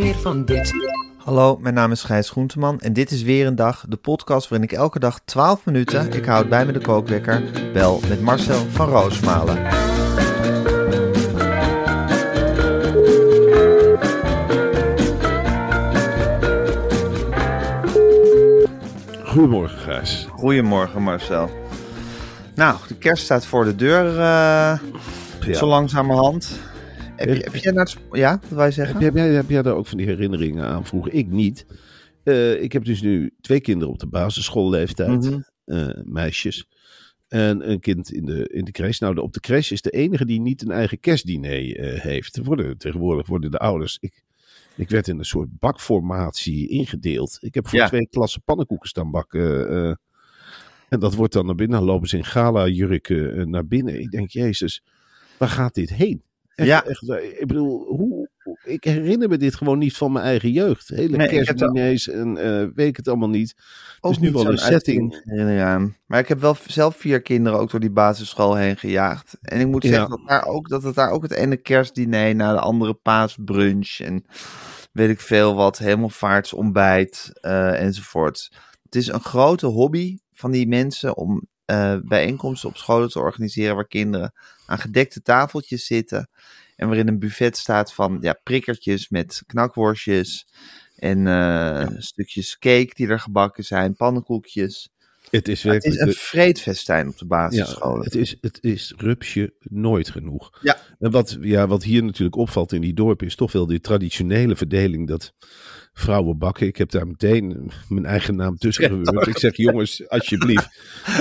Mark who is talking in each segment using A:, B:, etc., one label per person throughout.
A: Meer van dit.
B: Hallo, mijn naam is Gijs Groenteman en dit is weer een dag, de podcast waarin ik elke dag 12 minuten, ik houd bij me de kookwekker, bel met Marcel van Roosmalen.
C: Goedemorgen, Gijs.
B: Goedemorgen Marcel. Nou, de kerst staat voor de deur, eh,
C: Ja.
B: zo langzamerhand. Heb je, heb naar sp- ja, wat wij zeggen?
C: jij- heb, jij, heb jij daar ook van die herinneringen aan? Vroeger ik niet. Eh, ik heb dus nu twee kinderen op de basisschoolleeftijd,
B: Mhm.
C: eh, meisjes. En een kind in de, in de crash. Nou, de, op de crash is de enige die niet een eigen kerstdiner eh, heeft. Worden, tegenwoordig worden de ouders. Ik, ik werd in een soort bakformatie ingedeeld. Ik heb voor
B: Ja.
C: twee klassen pannenkoeken staan bakken. en dat wordt dan naar binnen. Dan lopen ze in gala-jurken naar binnen. Ik denk, Jezus, waar gaat dit heen? Echt,
B: Ja.
C: echt, ik bedoel, hoe, ik herinner me dit gewoon niet van mijn eigen jeugd. Hele
B: Nee,
C: kerstdiners en eh, weet ik het allemaal niet.
B: Ook
C: is nu wel een setting.
B: aan. Maar ik heb wel zelf vier kinderen ook door die basisschool heen gejaagd. En ik moet
C: Ja.
B: zeggen dat, daar ook, dat het daar ook het ene kerstdiner na de andere paasbrunch en weet ik veel wat, hemelvaartsontbijt eh enzovoort. Het is een grote hobby van die mensen om eh, bijeenkomsten op scholen te organiseren waar kinderen aan gedekte tafeltjes zitten. En waarin een buffet staat van ja, prikkertjes met knakworstjes. En eh, stukjes cake die er gebakken zijn, pannenkoekjes.
C: Het is
B: Het
C: werkelijk...
B: is een vreedfestijn op de
C: ja,
B: basisscholen.
C: het is, het is rupsje nooit genoeg.
B: Ja.
C: En wat, ja, wat hier natuurlijk opvalt in die dorpen is toch wel die traditionele verdeling dat vrouwen bakken. Ik heb daar meteen mijn eigen naam tussen gebeurd. Ik zeg jongens, alsjeblieft.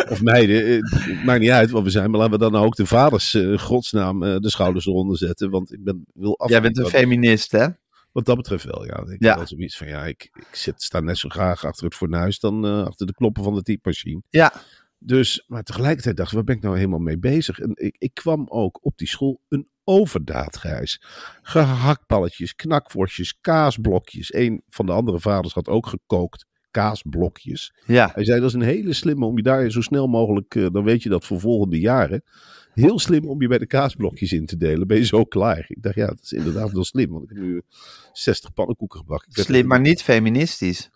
C: Of meiden, eh, het maakt niet uit wat we zijn. Maar laten we dan ook de vaders eh, godsnaam eh, de schouders eronder zetten. Want ik ben, wil af.
B: Jij bent een feminist, hè?
C: Wat dat betreft wel, ja. Ik
B: Ja.
C: zoiets van, ja, ik, ik zit, sta net zo graag achter het fornuis dan eh, achter de knoppen van de typemachine.
B: Ja.
C: Dus, maar tegelijkertijd dacht ik, waar ben ik nou helemaal mee bezig? En ik, ik kwam ook op die school een overdaad, Gijs. Gehaktballetjes, knakworstjes, kaasblokjes. Een van de andere vaders had ook gekookt kaasblokjes.
B: Ja.
C: Hij zei, dat is een hele slimme om je daar zo snel mogelijk, eh, dan weet je dat voor volgende jaren. Heel slim om je bij de kaasblokjes in te delen. Ben je zo klaar? Ik dacht, ja, dat is inderdaad wel slim. Want ik heb nu 60 pannenkoeken gebakken.
B: Slim, maar niet feministisch.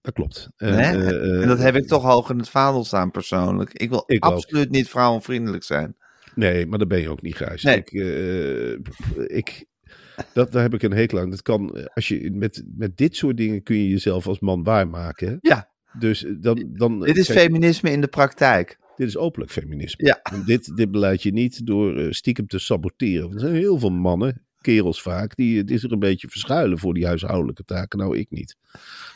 C: Dat klopt.
B: Nee?
C: Eh, eh,
B: en dat heb ik toch hoog in het vaandel staan persoonlijk. Ik wil
C: Ik ook.
B: absoluut niet vrouwenvriendelijk zijn.
C: Nee, maar dat ben je ook niet, Gijs.
B: Nee.
C: Ik, eh, ik, dat, daar heb ik een hekel aan. Dat kan, eh, als je, met, met dit soort dingen kun je jezelf als man waarmaken.
B: Ja.
C: Dus eh, dan, dan,
B: Dit is
C: kijk,
B: feminisme in de praktijk.
C: Dit is openlijk feminisme.
B: Ja.
C: En dit, dit beleid je niet door eh, stiekem te saboteren. Er zijn heel veel mannen, kerels vaak, die het is er een beetje verschuilen voor die huishoudelijke taken. Nou, ik niet.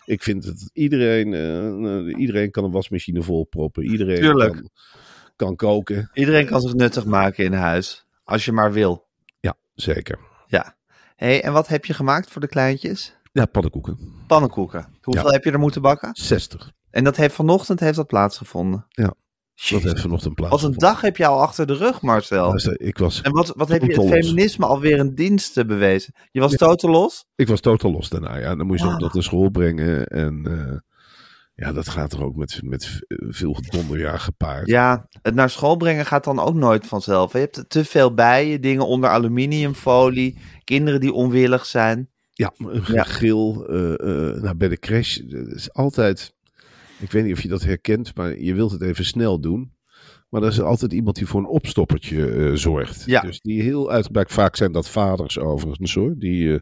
C: Ik vind dat iedereen, eh, iedereen kan een wasmachine volproppen. Iedereen
B: Tuurlijk.
C: kan, kan koken.
B: Iedereen kan zich nuttig maken in huis. Als je maar wil.
C: Ja, zeker.
B: Ja. hey, en wat heb je gemaakt voor de kleintjes?
C: Ja, pannenkoeken.
B: Pannenkoeken. Hoeveel
C: Ja.
B: heb je er moeten bakken?
C: 60.
B: En dat heeft vanochtend heeft dat plaatsgevonden.
C: Ja, Dat
B: Jezus.
C: heeft vanochtend plaats.
B: Wat een dag heb je al achter de rug, Marcel.
C: Luister, Ik was,
B: En wat, wat heb je het feminisme alweer een dienst te bewezen? Je was
C: Ja.
B: totaal los?
C: ik was totaal los daarna. Ja, dan moet je ze
B: Ah.
C: op dat naar school brengen. En eh, ja, dat gaat er ook met, met veel gedonderjaar gepaard.
B: Ja, het naar school brengen gaat dan ook nooit vanzelf. Je hebt te veel bij je, dingen onder aluminiumfolie, kinderen die onwillig zijn.
C: Ja, een
B: Ja.
C: gegil eh, eh, nou, bij de crash. Dat is altijd, ik weet niet of je dat herkent, maar je wilt het even snel doen. Maar er is altijd iemand die voor een opstoppertje eh, zorgt.
B: Ja.
C: Dus die heel uitgebreid, vaak zijn dat vaders overigens hoor, die, eh,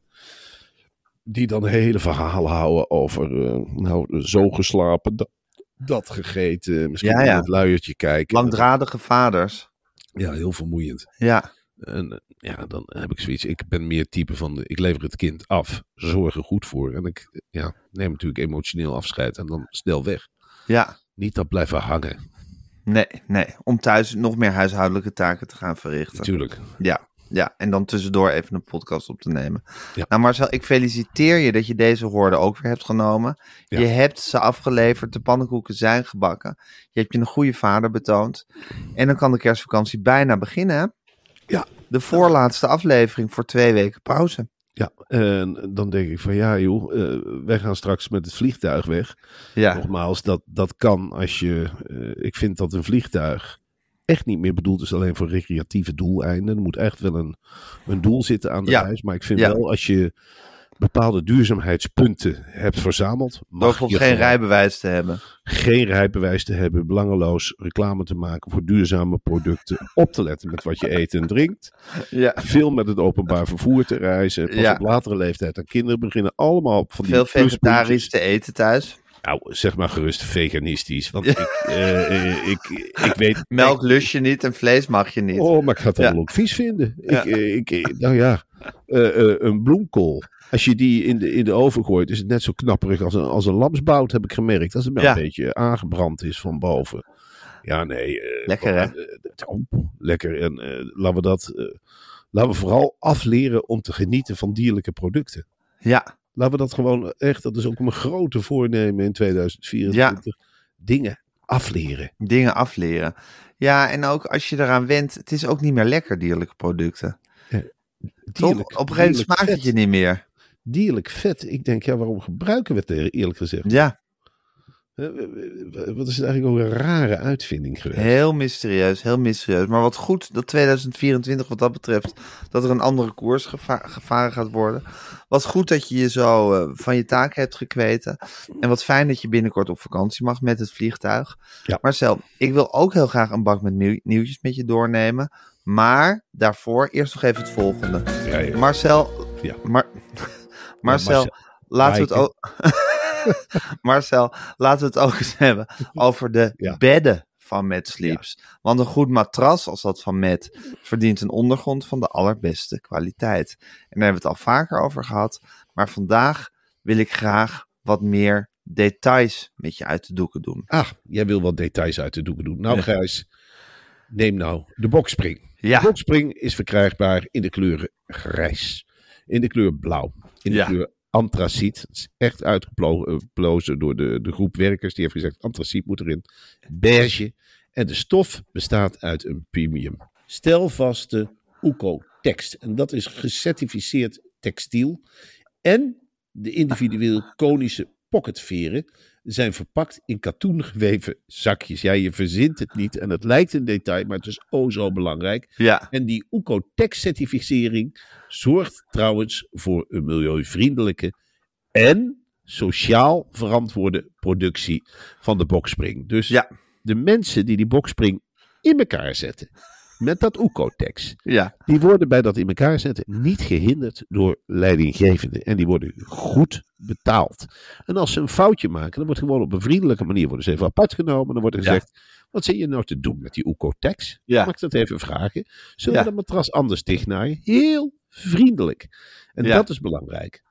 C: die dan hele verhalen houden over, eh, nou, zo geslapen, dat, dat gegeten, misschien
B: Ja,
C: het luiertje kijken.
B: Langdradige vaders.
C: Ja, heel vermoeiend.
B: Ja,
C: En ja, dan heb ik zoiets. Ik ben meer type van, de, ik lever het kind af, zorg er goed voor. En ik ja, neem natuurlijk emotioneel afscheid en dan snel weg.
B: ja.
C: Niet dat blijven hangen,
B: Nee, nee. Om thuis nog meer huishoudelijke taken te gaan verrichten.
C: natuurlijk.
B: Ja, ja. En dan tussendoor even een podcast op te nemen.
C: Ja.
B: Nou Marcel, ik feliciteer je dat je deze hoorde ook weer hebt genomen.
C: Ja.
B: Je hebt ze afgeleverd, de pannenkoeken zijn gebakken. Je hebt je een goede vader betoond. En dan kan de kerstvakantie bijna beginnen?
C: Ja.
B: De voorlaatste aflevering voor twee weken pauze.
C: Ja, en dan denk ik van ja joh, eh, wij gaan straks met het vliegtuig weg.
B: Ja,
C: Nogmaals, dat, dat kan als je, eh, ik vind dat een vliegtuig echt niet meer bedoeld is alleen voor recreatieve doeleinden. Er moet echt wel een, een doel zitten aan de
B: Ja.
C: reis. Maar ik vind
B: Ja.
C: wel als je bepaalde duurzaamheidspunten hebt verzameld, mag je
B: bijvoorbeeld geen rijbewijs te hebben.
C: geen rijbewijs te hebben, belangeloos reclame te maken voor duurzame producten, op te letten met wat je eet en drinkt,
B: Ja.
C: veel met het openbaar vervoer te reizen, pas
B: Ja.
C: op latere leeftijd aan kinderen beginnen, allemaal van die
B: Veel vegetarisch te eten thuis.
C: Nou, zeg maar gerust veganistisch, want ik, eh, eh, ik, ik weet...
B: Melk lust je niet en vlees mag je niet.
C: Oh, maar ik ga het
B: Ja.
C: wel ook vies vinden. Ik, eh, ik, nou ja, eh, eh, een bloemkool. Als je die in de, in de oven gooit, is het net zo knapperig als een, als een lamsbout, heb ik gemerkt. Als het wel
B: Ja.
C: een beetje aangebrand is van boven. Ja, nee. eh,
B: Lekker, hè?
C: oh, lekker. En laten we dat... laten we vooral afleren om te genieten van dierlijke producten.
B: Ja,
C: Laten we dat gewoon echt, dat is ook mijn grote voornemen in 2024. Dingen afleren.
B: dingen afleren. Ja, en ook als je eraan went, het is ook niet meer lekker, dierlijke producten. Toch?
C: Dierlijk,
B: Op een gegeven moment smaakt het je niet meer.
C: Dierlijk vet. Ik denk, ja, waarom gebruiken we het er, eerlijk gezegd?
B: Ja,
C: Eh, Wat is het eigenlijk ook een rare uitvinding geweest?
B: heel mysterieus, heel mysterieus. Maar wat goed dat 2024 wat dat betreft, dat er een andere koers geva- gevaren gaat worden. Wat goed dat je je zo eh, van je taak hebt gekweten. En wat fijn dat je binnenkort op vakantie mag met het vliegtuig.
C: Ja.
B: Marcel, ik wil ook heel graag een bak met nieuw- nieuwtjes met je doornemen. Maar daarvoor eerst nog even het volgende.
C: Ja, ja.
B: Marcel,
C: Ja.
B: Mar- Marcel,
C: Marcel.
B: laten we het ook. Marcel, laten we het ook eens hebben over de bedden van Mad Sleeps. Want een goed matras als dat van Mad verdient een ondergrond van de allerbeste kwaliteit. En daar hebben we het al vaker over gehad. Maar vandaag wil ik graag wat meer details met je uit de doeken doen.
C: Ah, jij wil wat details uit de doeken doen. Nou. Gijs, neem nou de bokspring.
B: Ja,
C: bokspring is verkrijgbaar in de kleuren grijs, in de kleur blauw, in de
B: Ja.
C: kleur antraciet. Het is echt uitgeplozen door de, de groep werkers. Die heeft gezegd, antraciet moet erin. Beige. En de stof bestaat uit een premium. Stelvaste Uco-tekst. En dat is gecertificeerd textiel. En de individueel konische pocketveren zijn verpakt in katoen geweven zakjes. Ja, je verzint het niet en het lijkt een detail, maar het is oh zo belangrijk.
B: ja,
C: En die Uco-Tech-certificering zorgt trouwens voor een milieuvriendelijke en sociaal verantwoorde productie van de bokspring. Dus
B: Ja.
C: de mensen die die bokspring in elkaar zetten met dat Uco-Tex,
B: ja,
C: die worden bij dat in elkaar zetten niet gehinderd door leidinggevenden. En die worden goed betaald. En als ze een foutje maken, dan wordt gewoon op een vriendelijke manier worden ze even apart genomen. Dan wordt er
B: Ja.
C: gezegd, wat zit je nou te doen met die Uco-Tex?
B: Ja.
C: Mag ik dat even vragen? Zullen
B: Ja.
C: we dat matras anders dichtnaaien? Heel vriendelijk. En
B: Ja.
C: dat is belangrijk.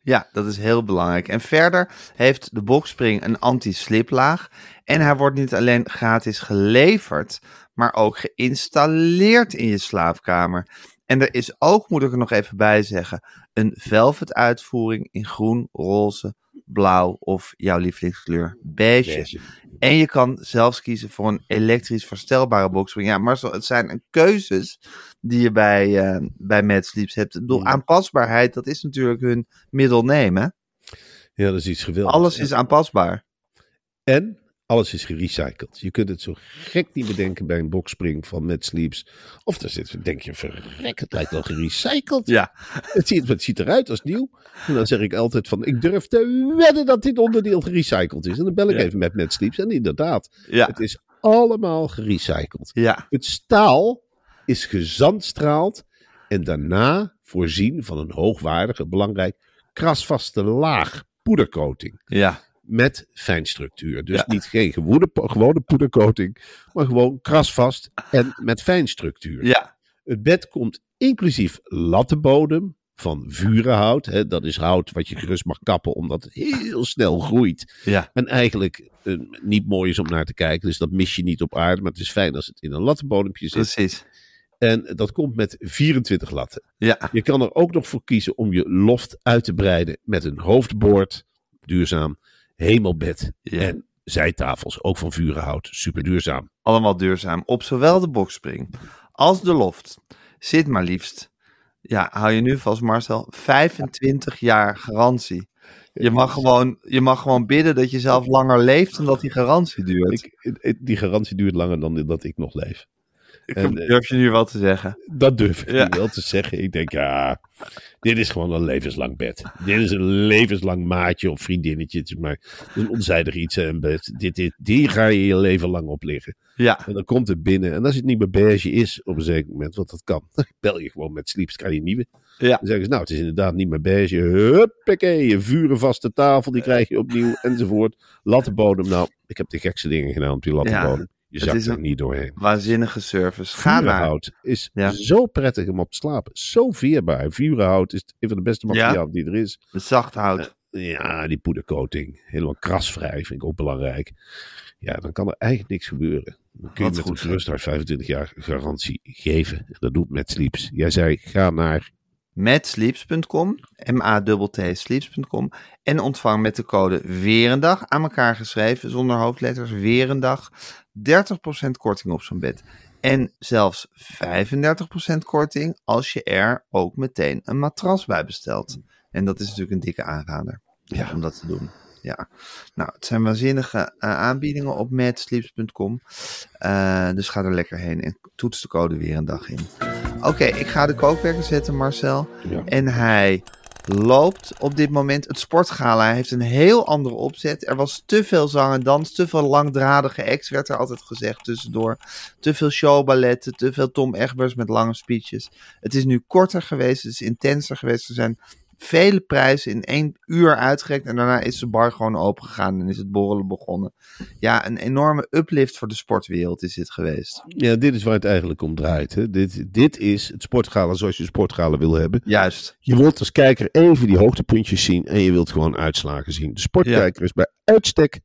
B: Ja, dat is heel belangrijk. En verder heeft de Boxspring een anti-sliplaag. En hij wordt niet alleen gratis geleverd, maar ook geïnstalleerd in je slaapkamer. En er is ook, moet ik er nog even bij zeggen, een velvet uitvoering in groen, roze, blauw of jouw lievelingskleur beige. En je kan zelfs kiezen voor een elektrisch verstelbare boxspring. Ja, maar zo, het zijn een keuzes die je bij, eh bij Mad Sleeps hebt. Ik bedoel, aanpasbaarheid, dat is natuurlijk hun middelneem, hè?
C: Ja, dat is iets geweldigs.
B: Alles is aanpasbaar.
C: En alles is gerecycled. Je kunt het zo gek niet bedenken bij een boxspring van Mad Sleeps. Of daar zit, denk je, verrek, het lijkt wel gerecycled.
B: Ja,
C: Het ziet, het ziet eruit als nieuw. En dan zeg ik altijd van, ik durf te wedden dat dit onderdeel gerecycled is. En dan bel ik
B: Ja.
C: even met Mad Sleeps. En inderdaad,
B: ja,
C: het is allemaal gerecycled.
B: Ja,
C: Het staal is gezandstraald en daarna voorzien van een hoogwaardige, belangrijk, krasvaste laag poedercoating
B: ja,
C: met fijnstructuur. Dus
B: Ja.
C: niet geen gewone, gewone poedercoating, maar gewoon krasvast en met fijnstructuur.
B: ja,
C: Het bed komt inclusief lattenbodem van vurenhout. Hè, dat is hout wat je gerust mag kappen omdat het heel snel groeit.
B: ja.
C: En eigenlijk eh, niet mooi is om naar te kijken. Dus dat mis je niet op aarde. Maar het is fijn als het in een lattenbodempje zit.
B: Precies.
C: En dat komt met 24 latten.
B: Ja,
C: Je kan er ook nog voor kiezen om je loft uit te breiden met een hoofdboord. Duurzaam. Hemelbed.
B: Ja.
C: En zijtafels. Ook van vurenhout. Super duurzaam.
B: allemaal duurzaam. Op zowel de boxspring als de loft zit maar liefst, ja, hou je nu vast Marcel, 25 jaar garantie. Je mag, gewoon, je mag gewoon bidden dat je zelf langer leeft dan dat die garantie duurt.
C: Ik- die garantie duurt langer dan dat ik nog leef.
B: Ik
C: en, eh,
B: durf je nu wel te zeggen.
C: Dat durf ik
B: Ja.
C: nu wel te zeggen. Ik denk, ja, dit is gewoon een levenslang bed. Dit is een levenslang maatje of vriendinnetje. Het is maar een onzijdig iets. Een bed. Dit, dit, die ga je je leven lang op liggen.
B: Ja,
C: En dan komt het binnen. En als het niet meer beige is op een zeker moment, want dat kan, dan bel je gewoon met Sleeps, krijg je een nieuwe.
B: ja,
C: Dan zeggen ze, nou, het is inderdaad niet meer beige. Huppakee, een vurenvaste tafel, die krijg je opnieuw, enzovoort. Lattenbodem, nou, ik heb de gekste dingen gedaan op die lattenbodem. Je
B: het
C: zakt
B: is
C: er niet doorheen.
B: waanzinnige service. Ga naar.
C: Vurenhout is
B: Ja.
C: zo prettig om op te slapen. Zo veerbaar. Vurenhout is een van de beste materialen die er is.
B: Zacht hout.
C: Ja, die poedercoating. Helemaal krasvrij vind ik ook belangrijk. Ja, dan kan er eigenlijk niks gebeuren. Dan kun je
B: Wat
C: met
B: goed.
C: een gerust 25 jaar garantie geven. Dat doet met Sleeps. Jij zei, ga naar...
B: Metsleeps.com, M-A-T-T sleeps.com en ontvang met de code Weerendag aan elkaar geschreven zonder hoofdletters Weerendag 30% korting op zo'n bed. En zelfs 35% korting als je er ook meteen een matras bij bestelt. En dat is natuurlijk een dikke aanrader
C: Ja.
B: om dat te doen. Ja, nou, het zijn waanzinnige eh, aanbiedingen op madsleeps.com. Eh, dus ga er lekker heen en toets de code weer een dag in. Oké, ik ga de kookwerker zetten, Marcel.
C: Ja.
B: En hij loopt op dit moment het sportgala. Heeft een heel andere opzet. Er was te veel zang en dans, te veel langdradige acts, werd er altijd gezegd tussendoor. Te veel showballetten, te veel Tom Egbers met lange speeches. Het is nu korter geweest, het is intenser geweest. Er zijn vele prijzen in één uur uitgerekt en daarna is de bar gewoon open gegaan en is het borrelen begonnen. Ja, een enorme uplift voor de sportwereld is dit geweest.
C: Ja, dit is waar het eigenlijk om draait. Hè. Dit, dit is het sportgala zoals je een sportgala wil hebben.
B: Juist.
C: Je wilt als kijker even die hoogtepuntjes zien en je wilt gewoon uitslagen zien. De sportkijker is bij uitstek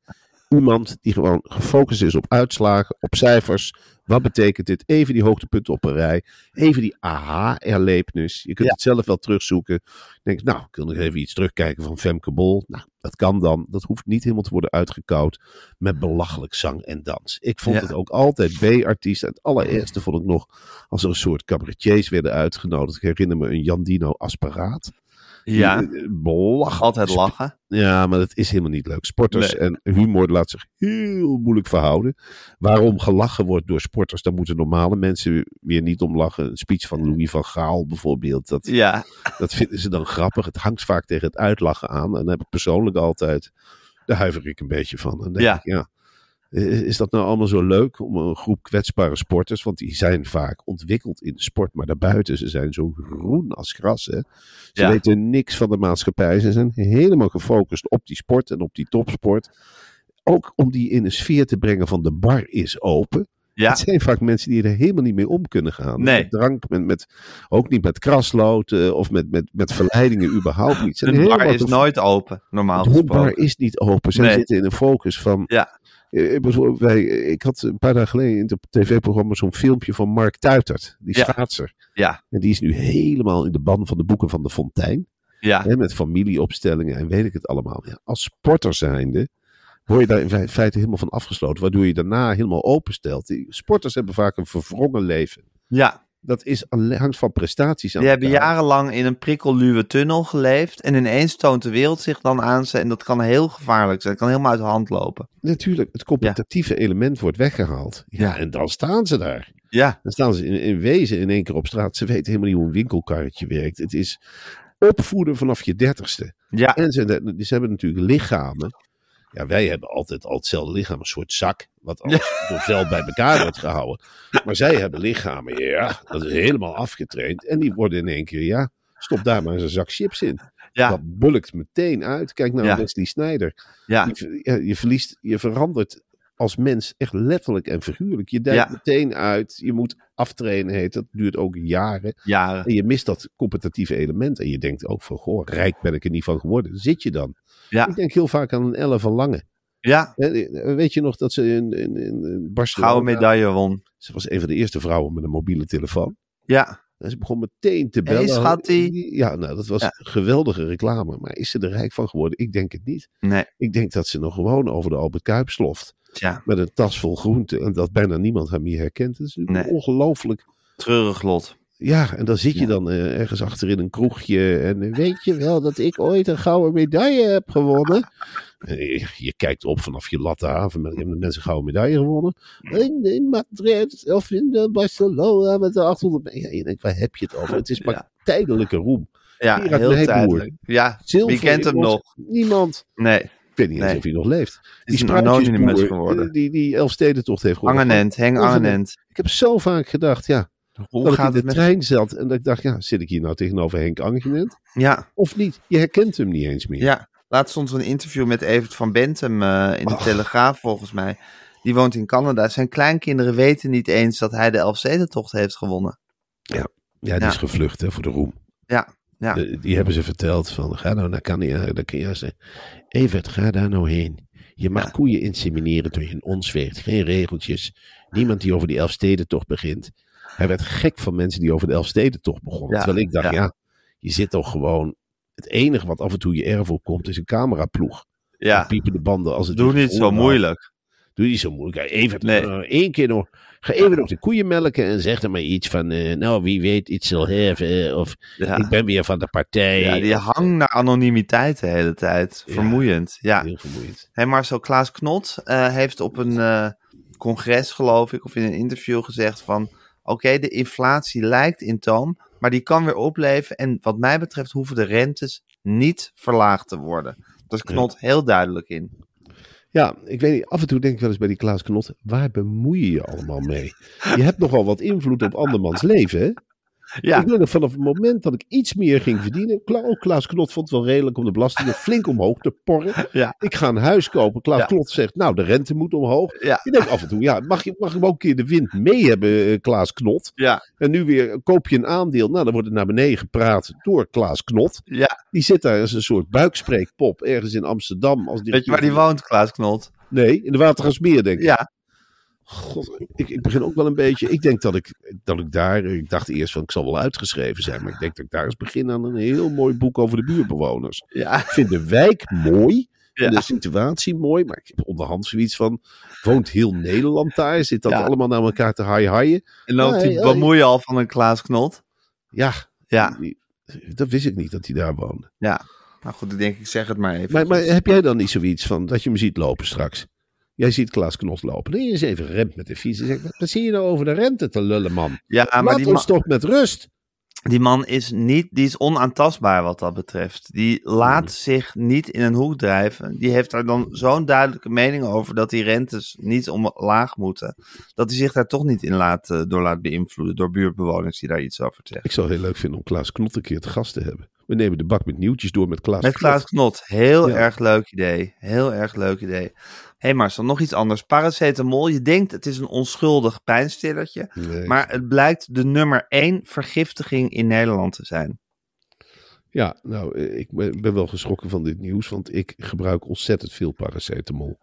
C: iemand die gewoon gefocust is op uitslagen, op cijfers. Wat betekent dit? Even die hoogtepunten op een rij. Even die aha-erlevenis. Je kunt
B: Ja.
C: het zelf wel terugzoeken. Denk, nou, ik wil nog even iets terugkijken van Femke Bol. Nou, dat kan dan. Dat hoeft niet helemaal te worden uitgekoud met belachelijk zang en dans. Ik vond
B: Ja.
C: het ook altijd B-artiesten. Het allereerste vond ik nog als er een soort cabaretiers werden uitgenodigd. Ik herinner me een Jandino Asparaat.
B: Ja,
C: Die, eh, Belachelijk.
B: altijd lachen.
C: Ja, maar dat is helemaal niet leuk. Sporters
B: Nee.
C: en humor laat zich heel moeilijk verhouden. Waarom gelachen wordt door sporters, daar moeten normale mensen weer niet om lachen. Een speech van Louis van Gaal bijvoorbeeld, dat,
B: Ja,
C: dat vinden ze dan grappig. Het hangt vaak tegen het uitlachen aan. En dan heb ik persoonlijk altijd, daar huiver ik een beetje van. En dan denk
B: Ja.
C: ik, ja, is is dat nou allemaal zo leuk om een groep kwetsbare sporters? Want die zijn vaak ontwikkeld in de sport, maar daarbuiten, ze zijn zo groen als gras. Hè? Ze
B: Ja.
C: weten niks van de maatschappij. Ze zijn helemaal gefocust op die sport en op die topsport. Ook om die in een sfeer te brengen van de bar is open.
B: ja,
C: Het zijn vaak mensen die er helemaal niet mee om kunnen gaan.
B: Nee.
C: Met drank, met, met, ook niet met kraslood eh, of met, met, met verleidingen, überhaupt niet. Ze
B: de bar is nooit open, normaal
C: de bar is niet open. Zij
B: Nee.
C: zitten in een focus van.
B: Ja.
C: Eh, bijvoorbeeld wij, ik had een paar dagen geleden in het tv-programma zo'n filmpje van Mark Tuitert, die
B: Ja.
C: schaatser.
B: Ja,
C: En die is nu helemaal in de ban van de boeken van de Fontein.
B: ja,
C: Hè, met familieopstellingen en weet ik het allemaal. Ja, als sporter zijnde word je daar in fe- feite helemaal van afgesloten. Waardoor je daarna helemaal openstelt. Die sporters hebben vaak een verwrongen leven.
B: ja.
C: Dat is hangt van prestaties aan
B: Die hebben jarenlang in een prikkelluwe tunnel geleefd. En ineens toont de wereld zich dan aan ze. En dat kan heel gevaarlijk zijn. Het kan helemaal uit de hand lopen.
C: Natuurlijk, het competitieve element wordt weggehaald. Ja,
B: Ja.
C: en dan staan ze daar.
B: Ja,
C: Dan staan ze in, in wezen in één keer op straat. Ze weten helemaal niet hoe een winkelkarretje werkt. Het is opvoeden vanaf je dertigste.
B: ja,
C: En ze, ze hebben natuurlijk lichamen Ja, wij hebben altijd al hetzelfde lichaam, een soort zak, wat als door vel bij elkaar wordt gehouden. Maar zij hebben lichamen, ja, dat is helemaal afgetraind. En die worden in één keer, ja, stop daar maar eens een zak chips in.
B: Ja.
C: Dat bulkt meteen uit. Kijk naar
B: Ja.
C: Wesley Snyder.
B: Ja,
C: Je, je verliest, je verandert als mens echt letterlijk en figuurlijk. Je
B: Ja.
C: meteen uit. Je moet aftrainen, heet dat. duurt ook jaren.
B: jaren.
C: En je mist dat competitieve element. En je denkt ook van, goh, rijk ben ik er niet van geworden. Zit je dan?
B: Ja.
C: Ik denk heel vaak aan een Elle van Lange.
B: Ja,
C: Hè, Weet je nog dat ze in, in, in Barcelona...
B: gouden medaille won.
C: Ze was een van de eerste vrouwen met een mobiele telefoon.
B: Ja,
C: En ze begon meteen te bellen.
B: schattie.
C: Ja, nou, dat was
B: Ja.
C: geweldige reclame. Maar is ze er rijk van geworden? Ik denk het niet.
B: nee,
C: Ik denk dat ze nog gewoon over de Albert Kuip sloft.
B: tja,
C: Met een tas vol groenten. En dat bijna niemand haar meer herkent. Dat is
B: Nee.
C: ongelooflijk.
B: treurig lot.
C: Ja, en dan zit je
B: Ja.
C: dan eh, ergens achter in een kroegje. En eh, weet je wel dat ik ooit een gouden medaille heb gewonnen? Eh, Je, je kijkt op vanaf je latte haven. Met, hebben de mensen een gouden medaille gewonnen? In, in Madrid of in Barcelona met de 800. me- Ja, je denkt, waar heb je het over? Het is maar
B: Ja.
C: tijdelijke roem.
B: Ja,
C: Gerard
B: heel
C: Nijboer.
B: tijdelijk. Ja,
C: Zilver
B: wie kent hem nog?
C: Niemand.
B: Nee,
C: Ik weet niet eens
B: Nee.
C: of hij nog leeft.
B: het is een anonymous geworden.
C: Die, die Elfstedentocht heeft gewonnen.
B: Angenent.
C: Angenent. Ik heb zo vaak gedacht, ja,
B: Hoe
C: dat ik
B: gaat
C: de trein zat. En dat ik dacht, ja, zit ik hier nou tegenover Henk Angenent?
B: Ja,
C: Of niet? Je herkent hem niet eens meer.
B: ja. Laatst stond er een interview met Evert van Bentum eh, in de
C: Ach.
B: Telegraaf volgens mij. Die woont in Canada. Zijn kleinkinderen weten niet eens dat hij de Elfstedentocht heeft gewonnen.
C: Ja, die
B: Ja.
C: is gevlucht hè, voor de roem.
B: Ja, ja.
C: De- die hebben ze verteld van, ga nou naar Canada. Dan kun je zeggen, Evert, ga daar nou heen. Je mag
B: Ja.
C: koeien insemineren toen je in ons. Geen regeltjes. Niemand die over die Elfstedentocht begint. Hij werd gek van mensen die over de Elfstedentocht begonnen.
B: Ja,
C: Terwijl ik dacht,
B: ja.
C: ja. je zit toch gewoon... Het enige wat af en toe je erf opkomt is een cameraploeg.
B: ja.
C: Piepen de banden als het
B: Doe niet zo moeilijk.
C: Doe niet zo moeilijk. Even
B: Nee.
C: eh, één keer nog. Ga even nog de koeien melken en zeg er maar iets van. eh, nou, wie weet, iets zal hebben. Of
B: Ja.
C: ik ben weer van de partij.
B: Ja, die hangt naar anonimiteit de hele tijd. Vermoeiend. Ja.
C: Heel vermoeiend.
B: Hey Marcel Klaas Knot eh, heeft op een eh, congres, geloof ik, of in een interview gezegd van... Oké, de inflatie lijkt in toom, maar die kan weer opleven. En wat mij betreft hoeven de rentes niet verlaagd te worden. Is Knot heel duidelijk in.
C: Ja, ik weet niet. Af en toe denk ik wel eens bij die Klaas Knot. Waar bemoei je je allemaal mee? Je hebt nogal wat invloed op andermans leven, hè?
B: Ja,
C: Ik weet nog vanaf het moment dat ik iets meer ging verdienen. Ook Klaas Knot vond het wel redelijk om de belastingen flink omhoog te porren.
B: Ja.
C: Ik ga een huis kopen. Klaas
B: Ja.
C: Knot zegt, nou, de rente moet omhoog.
B: ja,
C: Je denkt af en toe, ja, mag je, mag je ook een keer de wind mee hebben, eh, Klaas Knot?
B: ja,
C: En nu weer koop je een aandeel. Nou, dan wordt het naar beneden gepraat door Klaas Knot.
B: ja.
C: Die zit daar als een soort buikspreekpop ergens in Amsterdam. Als
B: Weet je waar die woont, Klaas Knot?
C: Nee, in de Watergasmeer, denk ik.
B: Ja,
C: God, ik, ik begin ook wel een beetje. Ik denk dat ik, dat ik daar. Ik dacht eerst van ik zal wel uitgeschreven zijn. Maar ik denk dat ik daar eens begin aan een heel mooi boek over de buurtbewoners.
B: ja,
C: Ik vind de wijk mooi.
B: Ja.
C: De situatie mooi. Maar ik heb onderhand zoiets van. Woont heel Nederland daar? Zit dat
B: Ja.
C: allemaal naar elkaar te haaien?
B: en loopt
C: Nee,
B: die bemoeien al van een Klaas Knot?
C: Ja,
B: Ja,
C: dat wist ik niet dat hij daar woonde.
B: ja. Nou goed, ik denk ik zeg het maar even.
C: Maar, maar heb jij dan niet zoiets van dat je hem ziet lopen straks? Jij ziet Klaas Knot lopen. Je eens even remt met de fiets. Zegt, wat zie je nou over de rente te lullen, man?
B: ja, maar
C: Laat
B: die
C: ons
B: man,
C: toch met rust.
B: die man is niet, die is onaantastbaar wat dat betreft. Die laat
C: Hmm.
B: zich niet in een hoek drijven. Die heeft daar dan zo'n duidelijke mening over dat die rentes niet omlaag moeten. Dat hij zich daar toch niet in laat, eh, door laat beïnvloeden door buurtbewoners die daar iets over zeggen.
C: Ik zou het heel leuk vinden om Klaas Knot een keer te gast te hebben. We nemen de bak met nieuwtjes door met Klaas
B: Met Klaas Knot. Heel
C: Ja.
B: erg leuk idee. Heel erg leuk idee. Hé hey Marcel, nog iets anders. Paracetamol, je denkt het is een onschuldig pijnstillertje.
C: Nee.
B: Maar het blijkt de nummer één vergiftiging in Nederland te zijn.
C: Ja, nou, ik ben wel geschrokken van dit nieuws, want ik gebruik ontzettend veel paracetamol.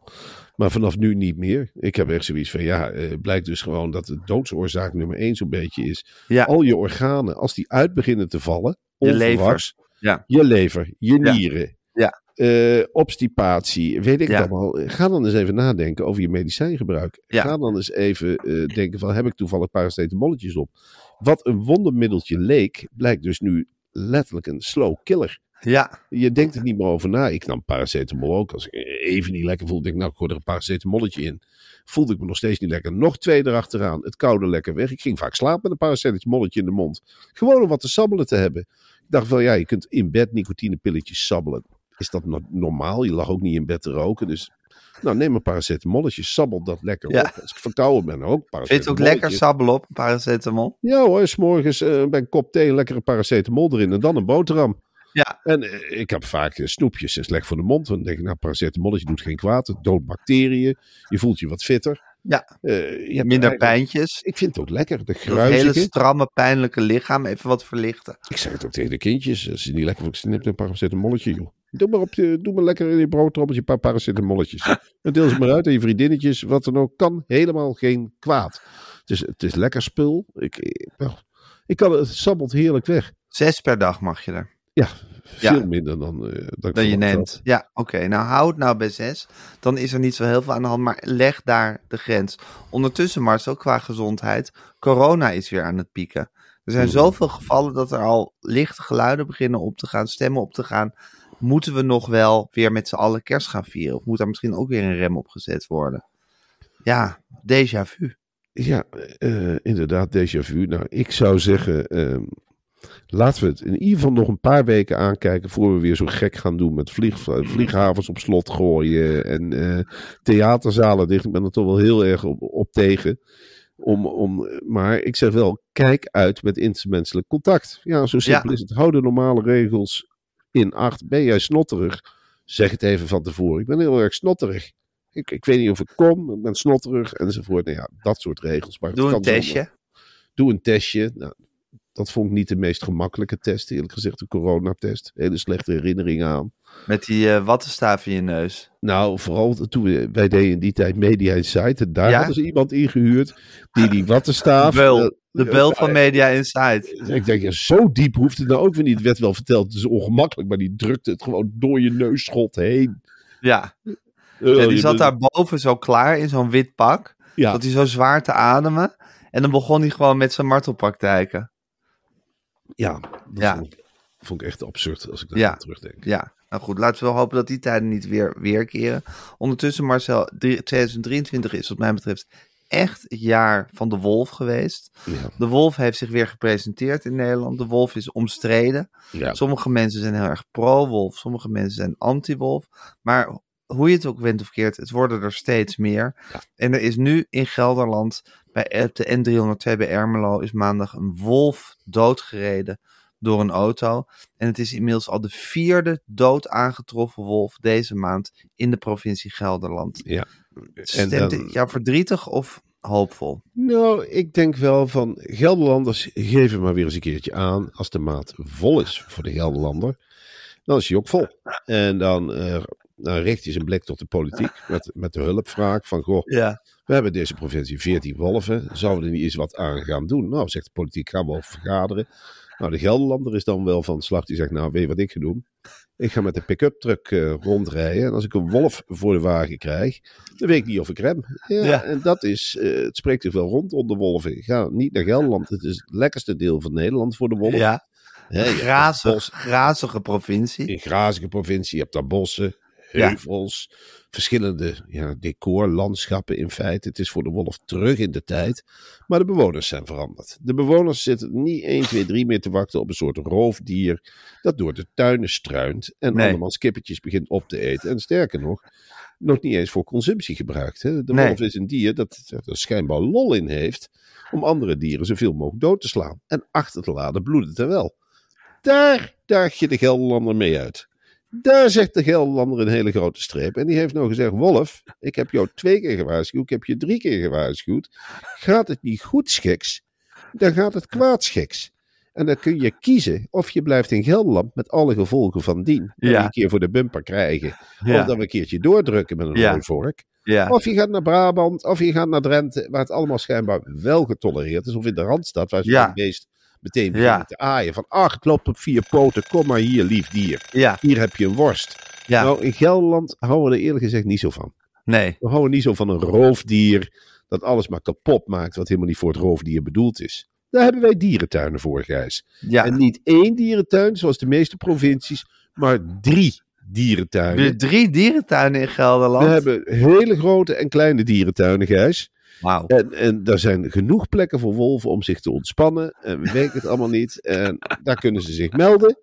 C: Maar vanaf nu niet meer. Ik heb echt zoiets van, ja, eh, blijkt dus gewoon dat de doodsoorzaak nummer één zo'n beetje is.
B: Ja,
C: Al je organen, als die uit beginnen te vallen,
B: Je
C: onverwachts,
B: Ja.
C: je lever, je nieren,
B: Ja.
C: Eh, obstipatie, weet ik
B: Ja.
C: allemaal. Ga dan eens even nadenken over je medicijngebruik.
B: Ja.
C: Ga dan eens even eh, denken van, heb ik toevallig paracetamolletjes op? Wat een wondermiddeltje leek, blijkt dus nu letterlijk een slow killer.
B: ja,
C: Je denkt er niet meer over na. Ik nam paracetamol ook. Als ik even niet lekker voelde, denk ik, nou, ik gooi er een paracetamolletje in. Voelde ik me nog steeds niet lekker. Nog twee erachteraan. Het koude lekker weg. Ik ging vaak slapen met een paracetamolletje in de mond. Gewoon om wat te sabbelen te hebben. Ik dacht wel, ja, je kunt in bed nicotinepilletjes sabbelen. Is dat no- normaal? Je lag ook niet in bed te roken. Dus Nou, neem een paracetamolletje, sabbel dat lekker
B: Ja.
C: op. Als ik verkouden ben, ook
B: Vind je het ook lekker sabbel op, paracetamol?
C: Ja hoor, s'morgens eh bij een kop thee een lekkere paracetamol erin en dan een boterham.
B: Ja.
C: En eh, ik heb vaak eh, snoepjes, is slecht voor de mond. Dan denk ik, nou, paracetamolletje doet geen kwaad. Het doodt bacteriën. Je voelt je wat fitter.
B: Ja.
C: Je hebt
B: Minder pijntjes.
C: Ik vind het ook lekker. De
B: Dat hele
C: gruizige.
B: stramme, pijnlijke lichaam even wat verlichten.
C: Ik zeg het ook tegen de kindjes. Als je niet lekker voelt, neem een paracetamolletje, joh. Doe maar, op je, doe maar lekker in je broodtrommetje een paar paracetamolletjes. en deel ze maar uit aan je vriendinnetjes. Wat dan ook. Kan helemaal geen kwaad. Het is, het is lekker spul. Ik, ik, nou, ik kan, het sabbelt heerlijk weg.
B: Zes per dag mag je er.
C: Ja,
B: Ja.
C: veel minder dan, eh, dan,
B: je neemt. Ja, oké. Nou, houd nou bij zes. Dan is er niet zo heel veel aan de hand, maar leg daar de grens. Ondertussen, Marcel, qua gezondheid, corona is weer aan het pieken. Er zijn zoveel gevallen dat er al lichte geluiden beginnen op te gaan, stemmen op te gaan. Moeten we nog wel weer met z'n allen kerst gaan vieren? Of moet daar misschien ook weer een rem op gezet worden? Ja, déjà vu.
C: Ja, eh, inderdaad, déjà vu. Nou, ik zou zeggen, ehm, laten we het in ieder geval nog een paar weken aankijken voor we weer zo gek gaan doen met vlieg, vlieghavens op slot gooien en eh, theaterzalen dicht. Ik ben er toch wel heel erg op, op tegen. Om, om, maar ik zeg wel, kijk uit met intermenselijk contact. Ja, zo simpel
B: Ja.
C: is het. Hou de normale regels in acht. Ben jij snotterig? Zeg het even van tevoren. Ik ben heel erg snotterig. Ik, ik weet niet of ik kom, ik ben snotterig enzovoort. Nou ja, dat soort regels. Maar
B: Doe een testje.
C: Doe een testje. Nou, dat vond ik niet de meest gemakkelijke test, eerlijk gezegd, de coronatest. Hele slechte herinneringen aan.
B: Met die eh wattenstaaf in je neus.
C: Nou, vooral toen we, wij deden in die tijd Media Insight. en Daar
B: Ja?
C: hadden ze iemand ingehuurd die die wattenstaaf...
B: Beul.
C: eh,
B: De beul van Media Insight.
C: ik denk, ja, zo diep hoeft het nou ook weer niet. Het werd wel verteld, het is ongemakkelijk, maar die drukte het gewoon door je neusschot heen.
B: Ja.
C: Eh,
B: Ja, die zat daar boven zo klaar in zo'n wit pak.
C: Ja,
B: Dat hij zo zwaar te ademen. En dan begon hij gewoon met zijn martelpraktijken.
C: ja, dat
B: Ja.
C: Vond, ik, vond ik echt absurd als ik daar
B: Ja.
C: terugdenk.
B: Ja, nou goed, laten we hopen dat die tijden niet weer weerkeren. Ondertussen, Marcel, drie- 2023 is wat mij betreft echt het jaar van de wolf geweest.
C: Ja.
B: De wolf heeft zich weer gepresenteerd in Nederland. De wolf is omstreden.
C: Ja.
B: Sommige mensen zijn heel erg pro-wolf, sommige mensen zijn anti-wolf. Maar hoe je het ook went of keert, het worden er steeds meer. En er is nu in Gelderland, bij de N302 bij Ermelo, is maandag een wolf doodgereden door een auto. En het is inmiddels al de vierde dood aangetroffen wolf deze maand in de provincie Gelderland.
C: ja.
B: Stemt
C: dan-
B: jou verdrietig of hoopvol?
C: Nou, ik denk wel van Gelderlanders geven maar weer eens een keertje aan. Als de maat vol is voor de Gelderlander, dan is hij ook vol. En dan, eh, dan richt hij zijn blik tot de politiek met, met de hulpvraag van, goh,
B: Ja.
C: we hebben deze provincie 14 wolven. Zouden we er niet eens wat aan gaan doen? Nou, zegt de politiek, gaan we over vergaderen. Nou, de Gelderlander is dan wel van slag. Die zegt, nou, weet je wat ik ga doen? Ik ga met de pick-up truck eh, rondrijden. En als ik een wolf voor de wagen krijg, dan weet ik niet of ik rem. Ja,
B: Ja.
C: en dat is, eh, het spreekt zich wel rond onder wolven. Ga niet naar Gelderland. Het is het lekkerste deel van Nederland voor de wolf.
B: Ja, grazig, grazige provincie.
C: een grazige provincie. Je hebt daar bossen,
B: Ja.
C: Verschillende ja, decorlandschappen in feite. Het is voor de wolf terug in de tijd. Maar de bewoners zijn veranderd. De bewoners zitten niet 1, 2, 3 meer te wachten op een soort roofdier dat door de tuinen struint en
B: Nee.
C: andermans kippetjes begint op te eten. En sterker nog, nog niet eens voor consumptie gebruikt. Hè? De
B: Nee.
C: wolf is een dier dat er schijnbaar lol in heeft om andere dieren zoveel mogelijk dood te slaan. En achter te het er wel. Daar daag je de Gelderlander mee uit. Daar zegt de Gelderlander een hele grote streep. En die heeft nou gezegd: Wolf, ik heb jou twee keer gewaarschuwd, ik heb je drie keer gewaarschuwd. Gaat het niet goed schiks, dan gaat het kwaad schiks. En dan kun je kiezen of je blijft in Gelderland met alle gevolgen van dien. Dat
B: Ja.
C: we een keer voor de bumper krijgen.
B: Ja.
C: Of dat we een keertje doordrukken met een
B: Ja.
C: vork.
B: Ja.
C: Of je gaat naar Brabant, of je gaat naar Drenthe, waar het allemaal schijnbaar wel getolereerd is. Of in de Randstad, waar ze het meest meteen beginnen te aaien. Van, ach, het loopt op vier poten, kom maar hier, lief dier. Hier heb je een worst. Nou, in Gelderland houden we er eerlijk gezegd niet zo van.
B: Nee.
C: We houden niet zo van een roofdier dat alles maar kapot maakt wat helemaal niet voor het roofdier bedoeld is. Daar hebben wij dierentuinen voor, Gijs.
B: Ja.
C: En niet één dierentuin, zoals de meeste provincies, maar drie dierentuinen.
B: Drie dierentuinen in Gelderland.
C: We hebben hele grote en kleine dierentuinen, Gijs. En, en daar zijn genoeg plekken voor wolven om zich te ontspannen. En we weten het allemaal niet. En daar kunnen ze zich melden.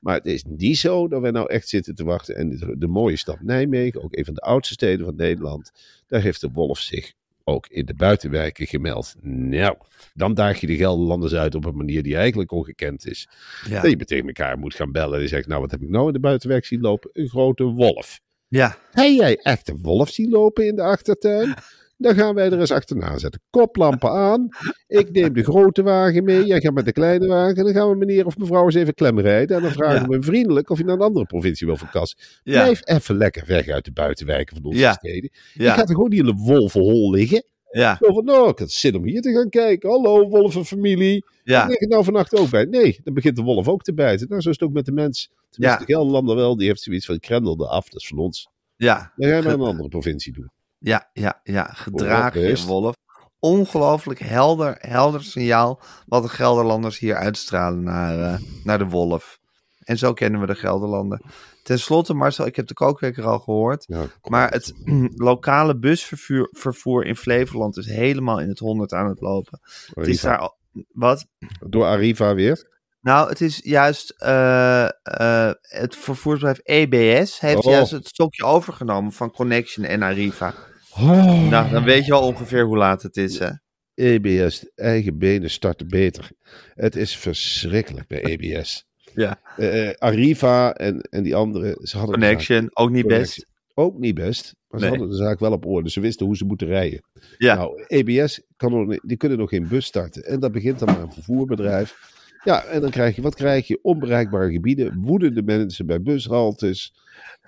C: Maar het is niet zo dat wij nou echt zitten te wachten. En de, de mooie stad Nijmegen, ook een van de oudste steden van Nederland, daar heeft de wolf zich ook in de buitenwijken gemeld. Nou, dan daag je de Gelderlanders uit op een manier die eigenlijk ongekend is.
B: Ja.
C: Dat je tegen elkaar moet gaan bellen en zegt, nou wat heb ik nou in de buitenwijk zien lopen? Een grote wolf.
B: Ja.
C: Heb jij echt een wolf zien lopen in de achtertuin? Dan gaan wij er eens achterna zetten. Koplampen aan. Ik neem de grote wagen mee. Jij gaat met de kleine wagen. En dan gaan we meneer of mevrouw eens even klemrijden. En dan vragen
B: Ja.
C: we hem vriendelijk of hij naar een andere provincie wil verkassen.
B: Ja.
C: Blijf even lekker weg uit de buitenwijken van onze
B: Ja.
C: steden. Je gaat er gewoon niet in een wolvenhol liggen.
B: Ja.
C: Zo van, nou, ik had zin om hier te gaan kijken. Hallo, wolvenfamilie.
B: Ja.
C: Lig ik nou vannacht ook bij? Nee, dan begint de wolf ook te bijten. Nou, zo is het ook met de mens. Tenminste,
B: Ja.
C: de Gelderlander wel. Die heeft zoiets van, krendelde af. Dat is van ons.
B: Ja.
C: Dan gaan we naar een andere provincie doen.
B: Ja, ja, ja. Gedragen je wolf. Ongelooflijk helder, helder signaal wat de Gelderlanders hier uitstralen naar, eh, naar de wolf. En zo kennen we de Gelderlander. Ten slotte, Marcel, ik heb de kookwekker al gehoord.
C: Ja,
B: Maar het lokale busvervoer vervoer in Flevoland is helemaal in het honderd aan het lopen. Het is daar wat?
C: Door Arriva weer.
B: Nou, het is juist eh, eh, het vervoersbedrijf EBS heeft
C: Oh.
B: juist het stokje overgenomen van Connection en Arriva.
C: Oh.
B: Nou, dan weet je al ongeveer hoe laat het is, hè?
C: EBS, eigen benen starten beter. Het is verschrikkelijk bij EBS.
B: Ja.
C: Eh, Arriva en, en die andere, ze hadden zaak
B: Connection, ook niet
C: Connection.
B: best.
C: ook niet best. Maar ze hadden de zaak wel op orde. Ze wisten hoe ze moeten rijden.
B: Ja,
C: Nou, EBS kan nog, die kunnen nog geen bus starten. En dat begint dan maar een vervoerbedrijf. Ja, en dan krijg je, wat krijg je? Onbereikbare gebieden, woedende mensen bij bushaltes.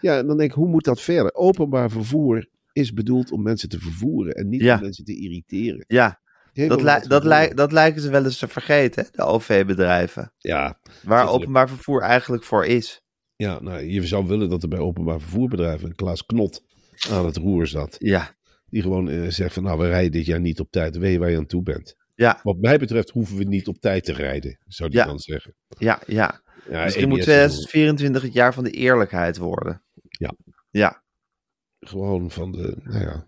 C: Ja, en dan denk ik, hoe moet dat verder? Openbaar vervoer is bedoeld om mensen te vervoeren en niet
B: Ja.
C: om mensen te irriteren.
B: ja.
C: Helemaal
B: Dat, li- dat, li- dat lijken ze wel eens te vergeten, hè, de OV-bedrijven.
C: Ja,
B: Waar openbaar vervoer eigenlijk voor is.
C: ja nou, je zou willen dat er bij openbaar vervoerbedrijven een Klaas Knot aan het roer zat.
B: Ja,
C: Die gewoon eh, zegt van, nou, we rijden dit jaar niet op tijd. Weet je waar je aan toe bent?
B: ja,
C: Wat mij betreft hoeven we niet op tijd te rijden, zou die
B: Ja.
C: dan zeggen.
B: ja, ja.
C: Ja,
B: Misschien moet
C: EBS is
B: 2024 het jaar van de eerlijkheid worden.
C: Ja.
B: Ja,
C: gewoon van de, nou ja,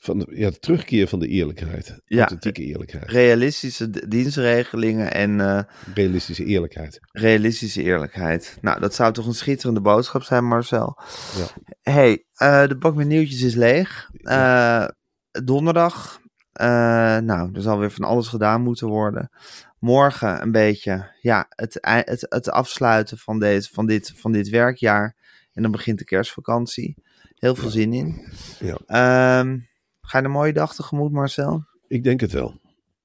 C: van de, ja, de terugkeer van de eerlijkheid.
B: Ja.
C: Authentieke eerlijkheid.
B: realistische dienstregelingen en eh,
C: Realistische eerlijkheid.
B: realistische eerlijkheid. Nou, dat zou toch een schitterende boodschap zijn, Marcel.
C: Ja.
B: hey, eh, de bak met nieuwtjes is leeg. Eh, donderdag, nou, er zal weer van alles gedaan moeten worden. Morgen een beetje, ja, het, het, het afsluiten van, deze, van, dit, van dit werkjaar. En dan begint de kerstvakantie. Heel veel zin in.
C: Ja.
B: Ehm, ga je een mooie dag tegemoet, Marcel?
C: Ik denk het wel.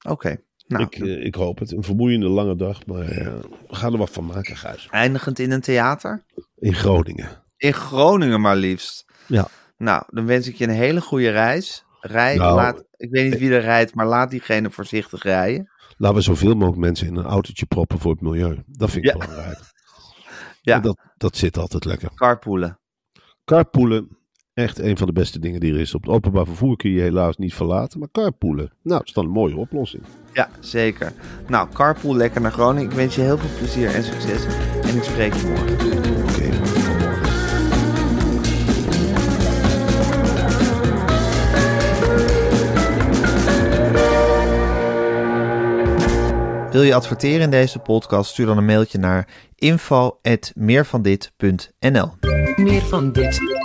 B: Oké. Nou,
C: ik, eh, ik hoop het. Een vermoeiende lange dag, maar eh, we gaan er wat van maken, Gijs.
B: eindigend in een theater?
C: In Groningen.
B: In Groningen maar liefst.
C: Ja.
B: Nou, dan wens ik je een hele goede reis. Rij,
C: Nou,
B: laat, ik weet niet wie er rijdt, maar laat diegene voorzichtig rijden.
C: Laten we zoveel mogelijk mensen in een autootje proppen voor het milieu. Dat vind ik
B: Ja.
C: belangrijk.
B: Ja.
C: Dat, dat zit altijd lekker.
B: Carpoolen.
C: Carpoolen, echt een van de beste dingen die er is. Op het openbaar vervoer kun je je helaas niet verlaten, maar carpoolen, nou, is dan een mooie oplossing.
B: Ja, zeker. Nou, carpool lekker naar Groningen. Ik wens je heel veel plezier en succes. En ik spreek je morgen.
C: Oké, vanmorgen.
B: Wil je adverteren in deze podcast? Stuur dan een mailtje naar info.meervandit.nl
A: Meer van dit.